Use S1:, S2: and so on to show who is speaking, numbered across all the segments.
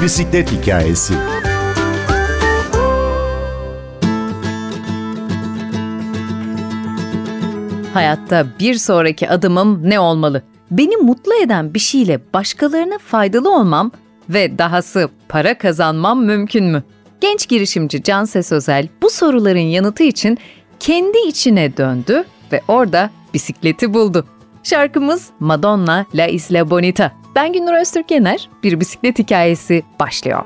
S1: Bir bisiklet hikayesi.
S2: Hayatta bir sonraki adımım ne olmalı? Beni mutlu eden bir şeyle başkalarına faydalı olmam ve dahası para kazanmam mümkün mü? Genç girişimci Can Ses Özel bu soruların yanıtı için kendi içine döndü ve orada bisikleti buldu. Şarkımız Madonna La Isla Bonita. Ben Gündür Öztürk Yener. Bir bisiklet hikayesi başlıyor.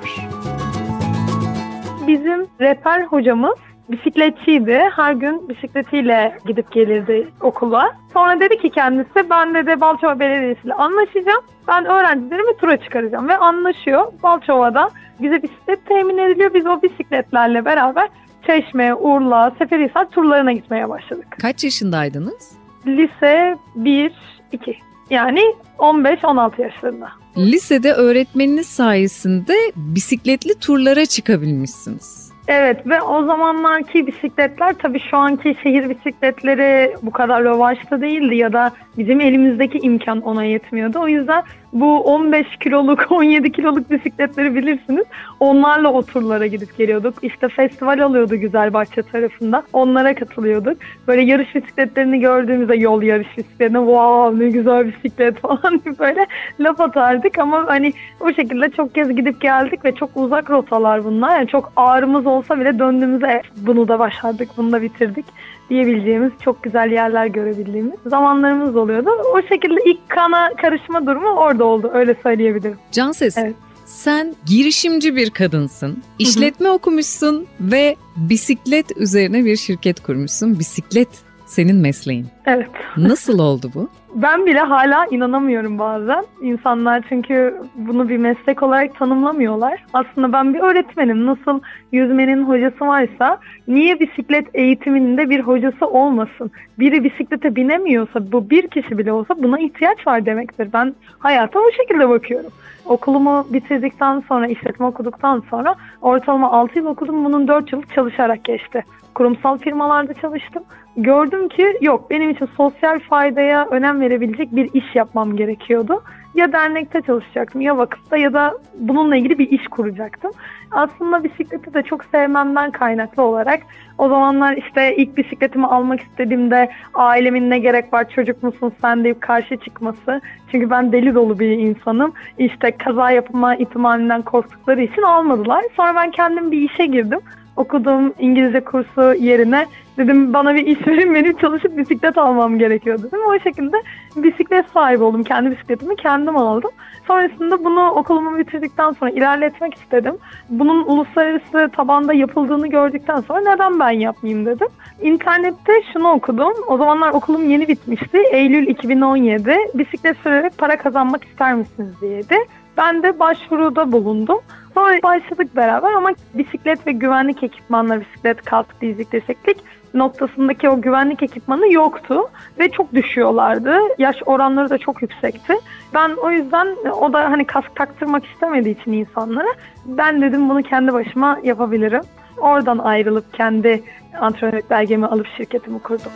S3: Bizim rehber hocamız bisikletçiydi. Her gün bisikletiyle gidip gelirdi okula. Sonra dedi ki kendisi ben de Balçova Belediyesi ile anlaşacağım. Ben öğrencilerimi tura çıkaracağım ve anlaşıyor. Balçova'da bize bisiklet temin ediliyor. Biz o bisikletlerle beraber Çeşme, Urla, Seferihisar turlarına gitmeye başladık.
S2: Kaç yaşındaydınız?
S3: Lise 1, 2. Yani 15-16 yaşlarında.
S2: Lisede öğretmeniniz sayesinde bisikletli turlara çıkabilmişsiniz.
S3: Evet ve o zamanlarki bisikletler tabii şu anki şehir bisikletleri bu kadar rövaşta değildi ya da bizim elimizdeki imkan ona yetmiyordu. O yüzden bu 15 kiloluk 17 kiloluk bisikletleri bilirsiniz. Onlarla o turlara gidip geliyorduk. İşte festival oluyordu Güzelbahçe tarafında. Onlara katılıyorduk. Böyle yarış bisikletlerini gördüğümüzde yol yarış bisikletine wow ne güzel bisiklet falan böyle laf atardık ama hani o şekilde çok kez gidip geldik ve çok uzak rotalar bunlar. Yani çok ağrımız olsa bile döndüğümüzde bunu da başardık, bunu da bitirdik diyebileceğimiz çok güzel yerler görebildiğimiz zamanlarımız oluyordu. O şekilde ilk kana karışma durumu orada oldu. Öyle söyleyebilirim.
S2: Canses,
S3: Evet.
S2: sen girişimci bir kadınsın. İşletme okumuşsun ve bisiklet üzerine bir şirket kurmuşsun. Bisiklet senin mesleğin.
S3: Evet.
S2: Nasıl oldu bu?
S3: Ben bile hala inanamıyorum bazen. İnsanlar çünkü bunu bir meslek olarak tanımlamıyorlar. Aslında ben bir öğretmenim. Nasıl yüzmenin hocası varsa niye bisiklet eğitiminde bir hocası olmasın? Biri bisiklete binemiyorsa bu bir kişi bile olsa buna ihtiyaç var demektir. Ben hayata o şekilde bakıyorum. Okulumu bitirdikten sonra, işletme okuduktan sonra ortalama 6 yıl okudum. Bunun 4 yıl çalışarak geçti. Kurumsal firmalarda çalıştım. Gördüm ki yok benim için sosyal faydaya önem verebilecek bir iş yapmam gerekiyordu. Ya dernekte çalışacaktım ya vakıfta ya da bununla ilgili bir iş kuracaktım. Aslında bisikleti de çok sevmemden kaynaklı olarak o zamanlar işte ilk bisikletimi almak istediğimde ailemin ne gerek var çocuk musun sen deyip karşı çıkması. Çünkü ben deli dolu bir insanım. İşte kaza yapma ihtimalinden korktukları için almadılar. Sonra ben kendim bir işe girdim okuduğum İngilizce kursu yerine dedim bana bir iş verin benim çalışıp bisiklet almam gerekiyor dedim. O şekilde bisiklet sahibi oldum. Kendi bisikletimi kendim aldım. Sonrasında bunu okulumu bitirdikten sonra ilerletmek istedim. Bunun uluslararası tabanda yapıldığını gördükten sonra neden ben yapmayayım dedim. İnternette şunu okudum. O zamanlar okulum yeni bitmişti. Eylül 2017. Bisiklet sürerek para kazanmak ister misiniz diyedi. Ben de başvuruda bulundum. Sonra başladık beraber ama bisiklet ve güvenlik ekipmanları, bisiklet, kask, dizlik, desteklik noktasındaki o güvenlik ekipmanı yoktu ve çok düşüyorlardı. Yaş oranları da çok yüksekti. Ben o yüzden o da hani kask taktırmak istemediği için insanlara ben dedim bunu kendi başıma yapabilirim. Oradan ayrılıp kendi antrenörlük belgemi alıp şirketimi kurdum.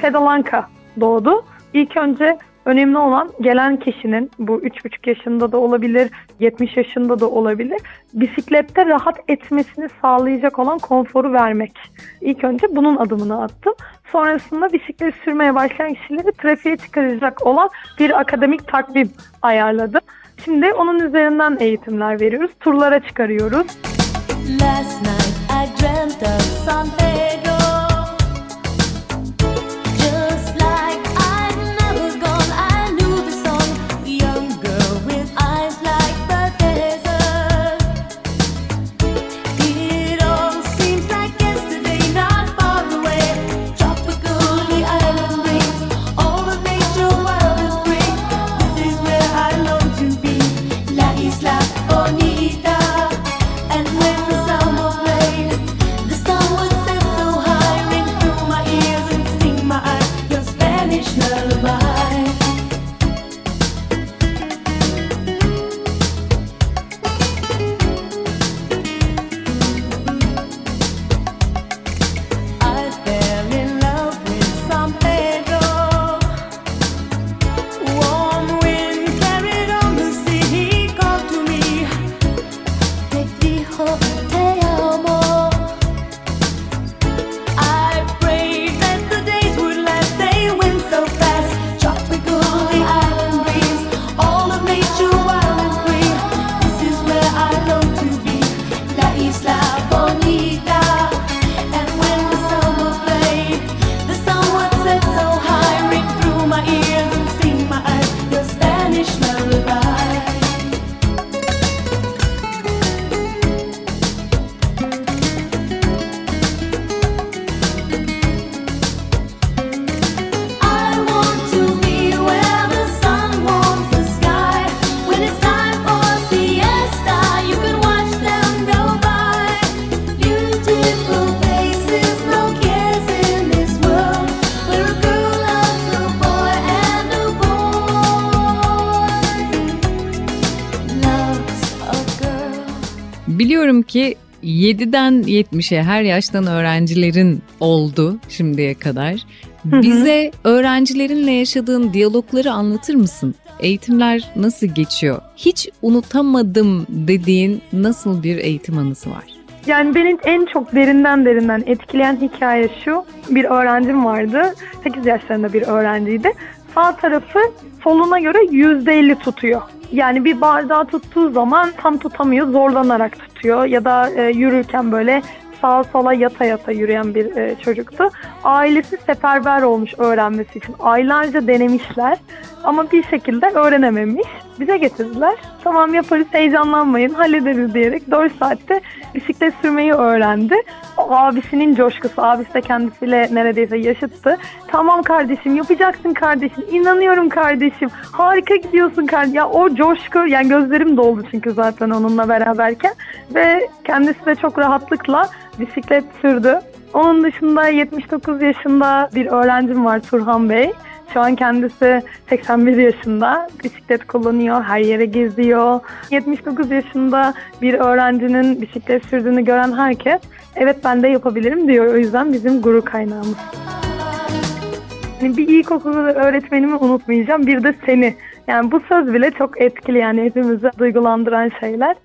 S3: Pedalanka doğdu. İlk önce Önemli olan gelen kişinin bu 3,5 yaşında da olabilir, 70 yaşında da olabilir. Bisiklette rahat etmesini sağlayacak olan konforu vermek. İlk önce bunun adımını attım. Sonrasında bisiklet sürmeye başlayan kişileri trafiğe çıkaracak olan bir akademik takvim ayarladım. Şimdi onun üzerinden eğitimler veriyoruz. Turlara çıkarıyoruz. Last night I dreamt of San
S2: ki 7'den 70'e her yaştan öğrencilerin oldu şimdiye kadar. Bize öğrencilerinle yaşadığın diyalogları anlatır mısın? Eğitimler nasıl geçiyor? Hiç unutamadım dediğin nasıl bir eğitim anısı var?
S3: Yani beni en çok derinden derinden etkileyen hikaye şu. Bir öğrencim vardı. 8 yaşlarında bir öğrenciydi. Sağ tarafı soluna göre %50 tutuyor. Yani bir bardağı tuttuğu zaman tam tutamıyor, zorlanarak tutuyor. Ya da e, yürürken böyle sağa sola yata yata yürüyen bir e, çocuktu. Ailesi seferber olmuş öğrenmesi için. Aylarca denemişler ama bir şekilde öğrenememiş. Bize getirdiler. Tamam yaparız heyecanlanmayın hallederiz diyerek 4 saatte bisiklet sürmeyi öğrendi. abisinin coşkusu, abisi de kendisiyle neredeyse yaşıttı. Tamam kardeşim yapacaksın kardeşim, inanıyorum kardeşim, harika gidiyorsun kardeşim. Ya o coşku, yani gözlerim doldu çünkü zaten onunla beraberken. Ve kendisi de çok rahatlıkla bisiklet sürdü. Onun dışında 79 yaşında bir öğrencim var Turhan Bey. Şu an kendisi 81 yaşında. Bisiklet kullanıyor, her yere geziyor. 79 yaşında bir öğrencinin bisiklet sürdüğünü gören herkes evet ben de yapabilirim diyor. O yüzden bizim gurur kaynağımız. Yani bir ilkokulu öğretmenimi unutmayacağım. Bir de seni. Yani bu söz bile çok etkili yani hepimizi duygulandıran şeyler.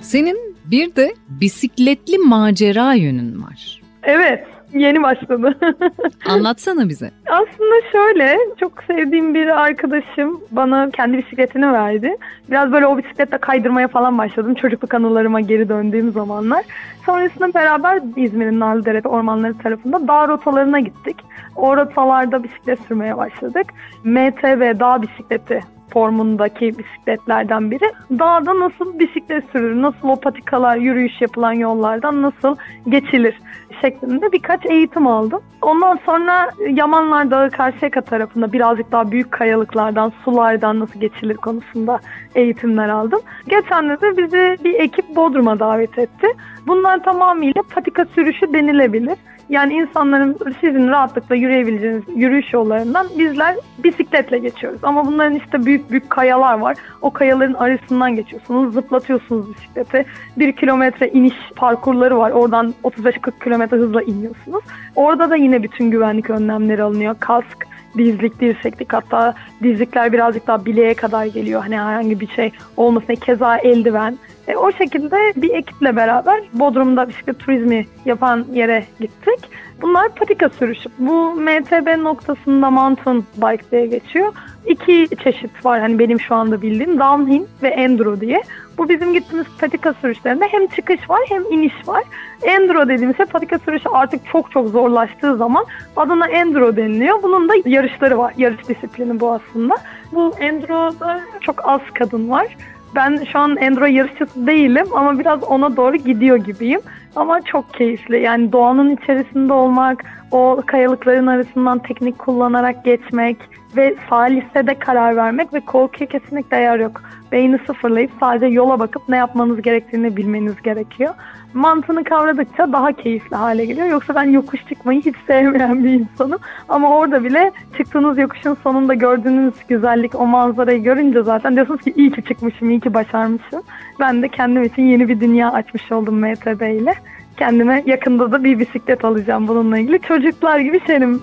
S2: Senin bir de bisikletli macera yönün var.
S3: Evet. Yeni başladı.
S2: Anlatsana bize.
S3: Aslında şöyle, çok sevdiğim bir arkadaşım bana kendi bisikletini verdi. Biraz böyle o bisikletle kaydırmaya falan başladım. Çocukluk anılarıma geri döndüğüm zamanlar. Sonrasında beraber İzmir'in Narlıdere ormanları tarafında dağ rotalarına gittik. O rotalarda bisiklet sürmeye başladık. MTB dağ bisikleti formundaki bisikletlerden biri. Dağda nasıl bisiklet sürülür, nasıl o patikalar, yürüyüş yapılan yollardan nasıl geçilir şeklinde birkaç eğitim aldım. Ondan sonra Yamanlar Dağı Karşıyaka tarafında birazcık daha büyük kayalıklardan, sulardan nasıl geçilir konusunda eğitimler aldım. Geçen de bizi bir ekip Bodrum'a davet etti. Bunlar tamamıyla patika sürüşü denilebilir. Yani insanların sizin rahatlıkla yürüyebileceğiniz yürüyüş yollarından bizler bisikletle geçiyoruz. Ama bunların işte büyük büyük kayalar var. O kayaların arasından geçiyorsunuz, zıplatıyorsunuz bisikleti. Bir kilometre iniş parkurları var. Oradan 35-40 kilometre hızla iniyorsunuz. Orada da yine bütün güvenlik önlemleri alınıyor. Kask, dizlik, dirseklik hatta dizlikler birazcık daha bileğe kadar geliyor. Hani herhangi bir şey olmasın. Keza eldiven. E, o şekilde bir ekiple beraber Bodrum'da bisiklet turizmi yapan yere gittik. Bunlar patika sürüşü. Bu MTB noktasında mountain bike diye geçiyor. İki çeşit var hani benim şu anda bildiğim downhill ve enduro diye. Bu bizim gittiğimiz patika sürüşlerinde hem çıkış var hem iniş var. Enduro dediğimiz şey patika sürüşü artık çok çok zorlaştığı zaman adına enduro deniliyor. Bunun da yarışları var. Yarış disiplini bu aslında. Bu enduro'da çok az kadın var. Ben şu an enduro yarışçısı değilim ama biraz ona doğru gidiyor gibiyim. Ama çok keyifli. Yani doğanın içerisinde olmak, o kayalıkların arasından teknik kullanarak geçmek ve salise de karar vermek ve korkuya kesinlikle yer yok. Beyni sıfırlayıp sadece yola bakıp ne yapmanız gerektiğini bilmeniz gerekiyor. Mantığını kavradıkça daha keyifli hale geliyor. Yoksa ben yokuş çıkmayı hiç sevmeyen bir insanım. Ama orada bile çıktığınız yokuşun sonunda gördüğünüz güzellik, o manzarayı görünce zaten diyorsunuz ki iyi ki çıkmışım, iyi ki başarmışım. Ben de kendim için yeni bir dünya açmış oldum MTB ile. Kendime yakında da bir bisiklet alacağım bununla ilgili. Çocuklar gibi senin.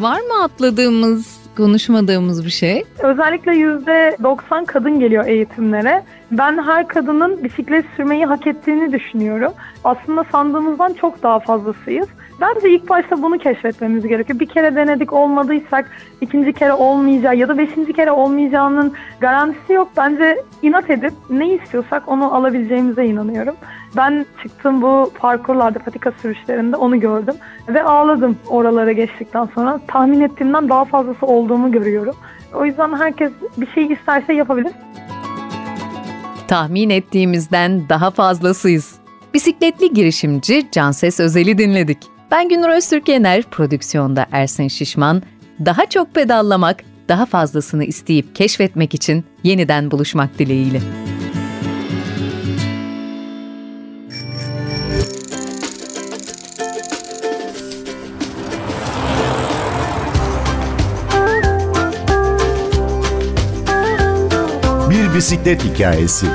S2: Var mı atladığımız, konuşmadığımız bir şey?
S3: Özellikle %90 kadın geliyor eğitimlere. Ben her kadının bisiklet sürmeyi hak ettiğini düşünüyorum. Aslında sandığımızdan çok daha fazlasıyız. Bence ilk başta bunu keşfetmemiz gerekiyor. Bir kere denedik olmadıysak ikinci kere olmayacağı ya da beşinci kere olmayacağının garantisi yok. Bence inat edip ne istiyorsak onu alabileceğimize inanıyorum. Ben çıktım bu parkurlarda, patika sürüşlerinde onu gördüm ve ağladım oralara geçtikten sonra. Tahmin ettiğimden daha fazlası olduğumu görüyorum. O yüzden herkes bir şey isterse yapabilir.
S2: Tahmin ettiğimizden daha fazlasıyız. Bisikletli girişimci Canses Özel'i dinledik. Ben Günür Öztürk Yener, prodüksiyonda Ersin Şişman. Daha çok pedallamak, daha fazlasını isteyip keşfetmek için yeniden buluşmak dileğiyle.
S1: Bisiklet hikayesi.